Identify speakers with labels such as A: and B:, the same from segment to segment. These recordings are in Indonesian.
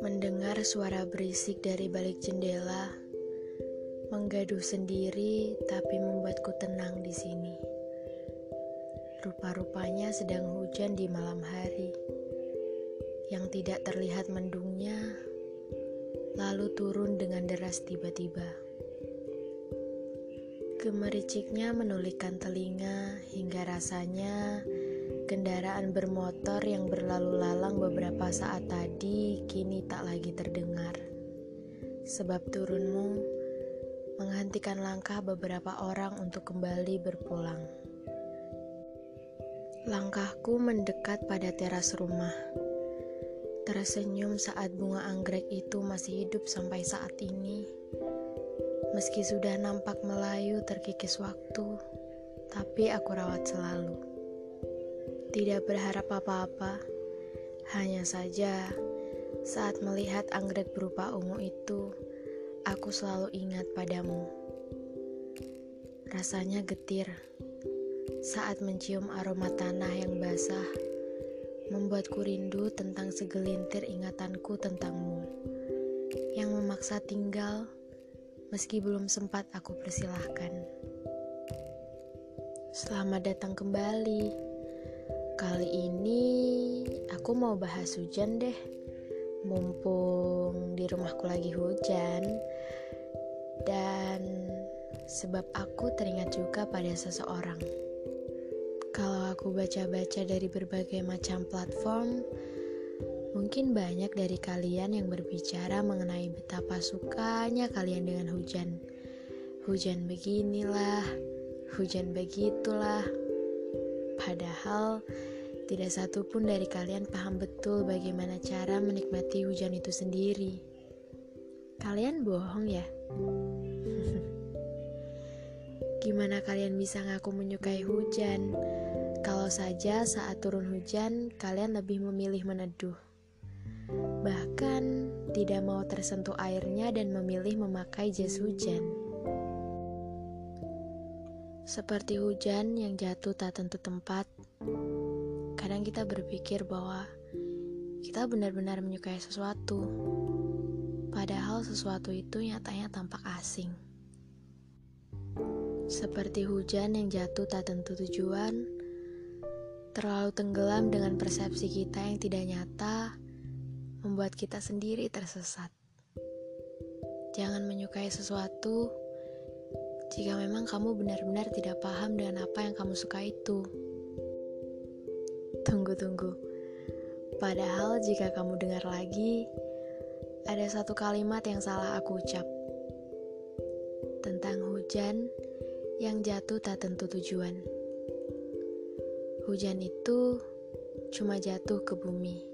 A: Mendengar suara berisik dari balik jendela, menggaduh sendiri tapi membuatku tenang di sini. Rupa-rupanya sedang hujan di malam hari. Yang tidak terlihat mendungnya, lalu turun dengan deras tiba-tiba. Gemericiknya menulikan telinga hingga rasanya kendaraan bermotor yang berlalu lalang beberapa saat tadi kini tak lagi terdengar. Sebab turunmu menghentikan langkah beberapa orang untuk kembali berpulang. Langkahku mendekat pada teras rumah. Tersenyum saat bunga anggrek itu masih hidup sampai saat ini Meski sudah nampak melayu terkikis waktu, tapi aku rawat selalu. Tidak berharap apa-apa, hanya saja saat melihat anggrek berupa ungu itu, aku selalu ingat padamu. Rasanya getir saat mencium aroma tanah yang basah, membuatku rindu tentang segelintir ingatanku tentangmu yang memaksa tinggal meski belum sempat aku persilahkan. Selamat datang kembali. Kali ini aku mau bahas hujan deh. Mumpung di rumahku lagi hujan dan sebab aku teringat juga pada seseorang. Kalau aku baca-baca dari berbagai macam platform, Mungkin banyak dari kalian yang berbicara mengenai betapa sukanya kalian dengan hujan. Hujan beginilah, hujan begitulah. Padahal tidak satu pun dari kalian paham betul bagaimana cara menikmati hujan itu sendiri. Kalian bohong ya? Gimana kalian bisa ngaku menyukai hujan? Kalau saja saat turun hujan, kalian lebih memilih meneduh bahkan tidak mau tersentuh airnya dan memilih memakai jas hujan. Seperti hujan yang jatuh tak tentu tempat, kadang kita berpikir bahwa kita benar-benar menyukai sesuatu, padahal sesuatu itu nyatanya tampak asing. Seperti hujan yang jatuh tak tentu tujuan, terlalu tenggelam dengan persepsi kita yang tidak nyata membuat kita sendiri tersesat. Jangan menyukai sesuatu jika memang kamu benar-benar tidak paham dengan apa yang kamu suka itu. Tunggu-tunggu. Padahal jika kamu dengar lagi, ada satu kalimat yang salah aku ucap. Tentang hujan yang jatuh tak tentu tujuan. Hujan itu cuma jatuh ke bumi.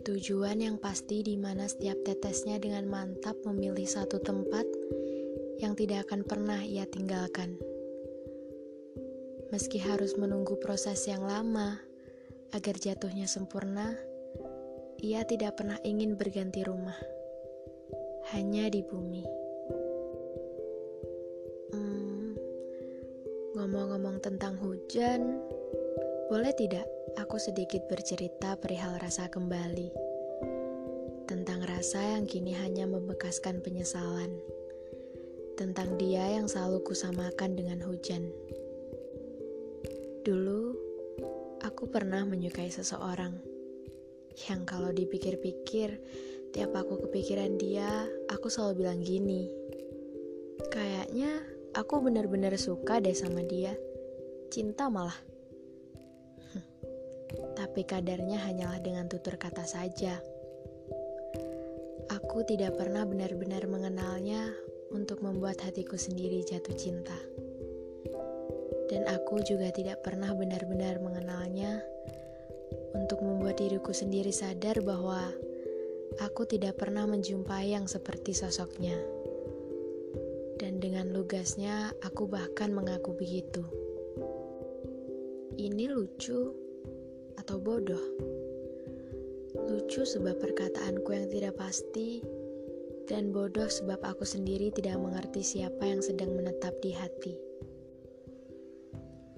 A: Tujuan yang pasti di mana setiap tetesnya dengan mantap memilih satu tempat yang tidak akan pernah ia tinggalkan. Meski harus menunggu proses yang lama agar jatuhnya sempurna, ia tidak pernah ingin berganti rumah. Hanya di bumi. Hmm, ngomong-ngomong tentang hujan, boleh tidak aku sedikit bercerita perihal rasa kembali? Tentang rasa yang kini hanya membekaskan penyesalan. Tentang dia yang selalu kusamakan dengan hujan. Dulu, aku pernah menyukai seseorang. Yang kalau dipikir-pikir, tiap aku kepikiran dia, aku selalu bilang gini. Kayaknya aku benar-benar suka deh sama dia. Cinta malah tapi kadarnya hanyalah dengan tutur kata saja. Aku tidak pernah benar-benar mengenalnya untuk membuat hatiku sendiri jatuh cinta. Dan aku juga tidak pernah benar-benar mengenalnya untuk membuat diriku sendiri sadar bahwa aku tidak pernah menjumpai yang seperti sosoknya. Dan dengan lugasnya, aku bahkan mengaku begitu. Ini lucu, atau bodoh. Lucu sebab perkataanku yang tidak pasti, dan bodoh sebab aku sendiri tidak mengerti siapa yang sedang menetap di hati.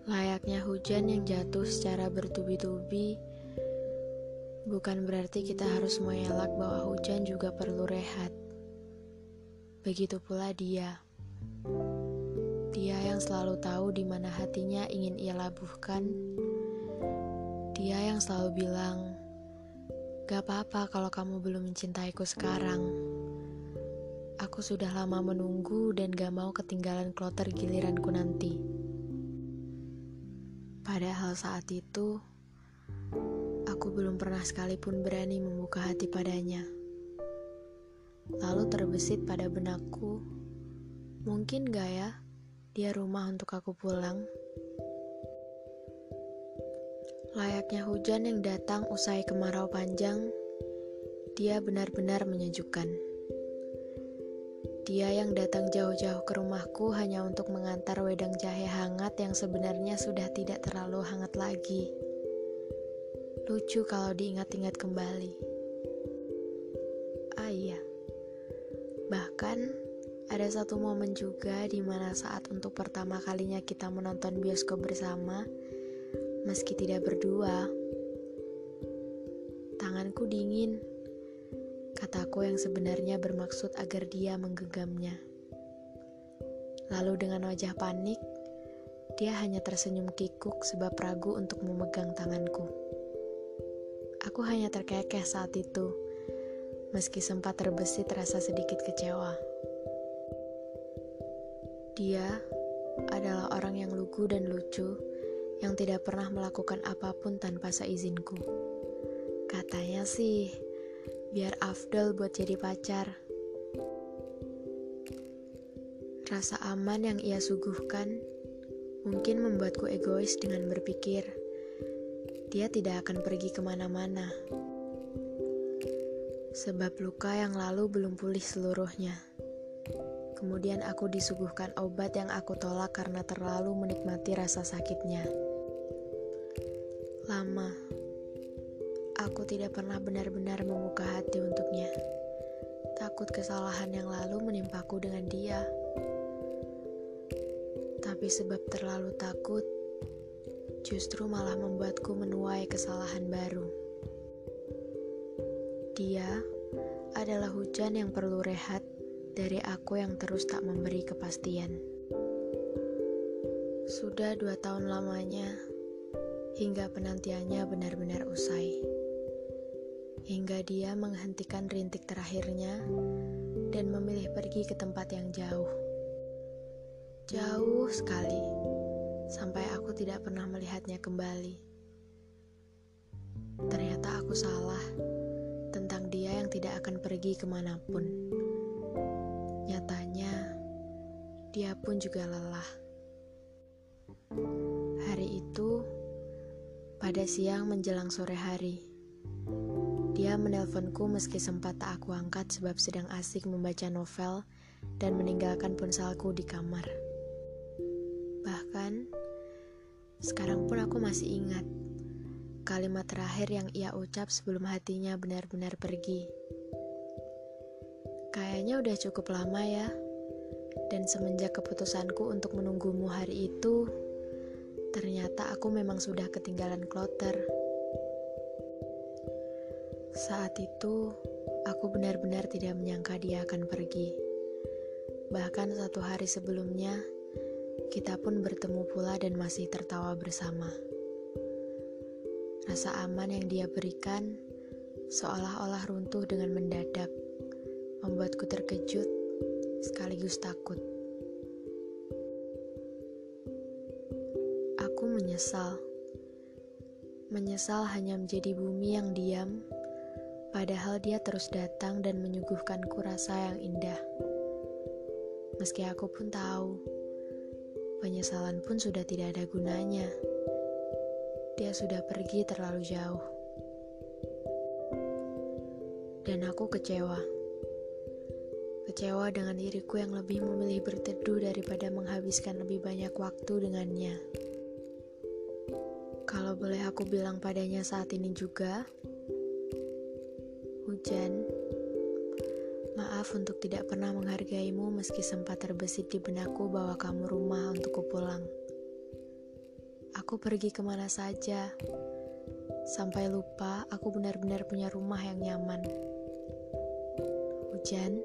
A: Layaknya hujan yang jatuh secara bertubi-tubi, bukan berarti kita harus mengelak bahwa hujan juga perlu rehat. Begitu pula dia. Dia yang selalu tahu di mana hatinya ingin ia labuhkan. Dia yang selalu bilang, "Gak apa-apa kalau kamu belum mencintaiku sekarang." Aku sudah lama menunggu dan gak mau ketinggalan kloter giliranku nanti. Padahal saat itu, aku belum pernah sekalipun berani membuka hati padanya. Lalu terbesit pada benakku, mungkin gak ya dia rumah untuk aku pulang? Layaknya hujan yang datang usai kemarau panjang, dia benar-benar menyejukkan. Dia yang datang jauh-jauh ke rumahku hanya untuk mengantar wedang jahe hangat yang sebenarnya sudah tidak terlalu hangat lagi. Lucu kalau diingat-ingat kembali. Ah iya. Bahkan ada satu momen juga di mana saat untuk pertama kalinya kita menonton bioskop bersama, meski tidak berdua. Tanganku dingin kataku yang sebenarnya bermaksud agar dia menggenggamnya. Lalu dengan wajah panik, dia hanya tersenyum kikuk sebab ragu untuk memegang tanganku. Aku hanya terkekeh saat itu, meski sempat terbesit rasa sedikit kecewa. Dia adalah orang yang lugu dan lucu yang tidak pernah melakukan apa pun tanpa seizinku. Katanya sih, biar afdol buat jadi pacar. Rasa aman yang ia suguhkan mungkin membuatku egois dengan berpikir dia tidak akan pergi ke mana-mana. Sebab luka yang lalu belum pulih seluruhnya. Kemudian aku disuguhkan obat yang aku tolak karena terlalu menikmati rasa sakitnya. Lama, Aku tidak pernah benar-benar membuka hati untuknya. Takut kesalahan yang lalu menimpaku dengan dia. Tapi sebab terlalu takut, justru malah membuatku menuai kesalahan baru. Dia adalah hujan yang perlu rehat dari aku yang terus tak memberi kepastian. Sudah dua tahun lamanya, hingga penantiannya benar-benar usai hingga dia menghentikan rintik terakhirnya dan memilih pergi ke tempat yang jauh. Jauh sekali, sampai aku tidak pernah melihatnya kembali. Ternyata aku salah tentang dia yang tidak akan pergi ke mana pun. Nyatanya, dia pun juga lelah. Hari itu, pada siang menjelang sore hari, dia menelponku meski sempat tak aku angkat sebab sedang asik membaca novel dan meninggalkan ponselku di kamar. Bahkan, sekarang pun aku masih ingat kalimat terakhir yang ia ucap sebelum hatinya benar-benar pergi. Kayaknya udah cukup lama ya, dan semenjak keputusanku untuk menunggumu hari itu, ternyata aku memang sudah ketinggalan kloter. Saat itu, aku benar-benar tidak menyangka dia akan pergi. Bahkan satu hari sebelumnya, kita pun bertemu pula dan masih tertawa bersama. Rasa aman yang dia berikan seolah-olah runtuh dengan mendadak, membuatku terkejut sekaligus takut. Aku menyesal. Menyesal hanya menjadi bumi yang diam Padahal dia terus datang dan menyuguhkanku rasa yang indah. Meski aku pun tahu, penyesalan pun sudah tidak ada gunanya. Dia sudah pergi terlalu jauh. Dan aku kecewa. Kecewa dengan diriku yang lebih memilih berteduh daripada menghabiskan lebih banyak waktu dengannya. Kalau boleh aku bilang padanya saat ini juga, Hujan, maaf untuk tidak pernah menghargaimu meski sempat terbesit di benakku bahwa kamu rumah untukku pulang. Aku pergi ke mana saja, sampai lupa aku benar-benar punya rumah yang nyaman. Hujan,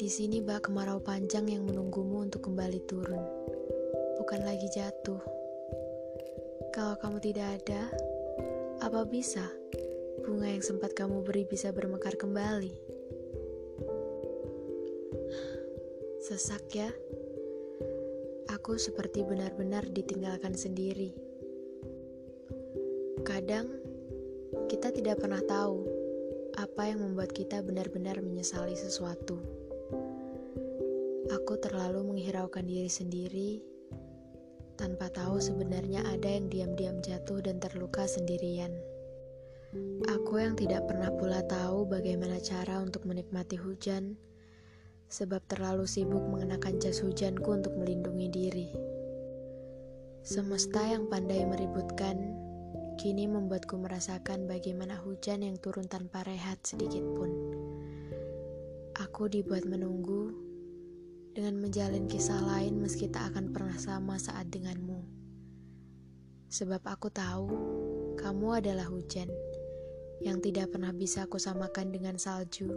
A: di sini bak kemarau panjang yang menunggumu untuk kembali turun, bukan lagi jatuh. Kalau kamu tidak ada, apa bisa bunga yang sempat kamu beri bisa bermekar kembali? Sesak ya aku seperti benar-benar ditinggalkan sendiri. Kadang kita tidak pernah tahu apa yang membuat kita benar-benar menyesali sesuatu. Aku terlalu menghiraukan diri sendiri tanpa tahu sebenarnya ada yang diam-diam jatuh dan terluka sendirian. Aku yang tidak pernah pula tahu bagaimana cara untuk menikmati hujan sebab terlalu sibuk mengenakan jas hujanku untuk melindungi diri. Semesta yang pandai meributkan, kini membuatku merasakan bagaimana hujan yang turun tanpa rehat sedikit pun. Aku dibuat menunggu dengan menjalin kisah lain meski tak akan pernah sama saat denganmu. Sebab aku tahu kamu adalah hujan yang tidak pernah bisa aku samakan dengan salju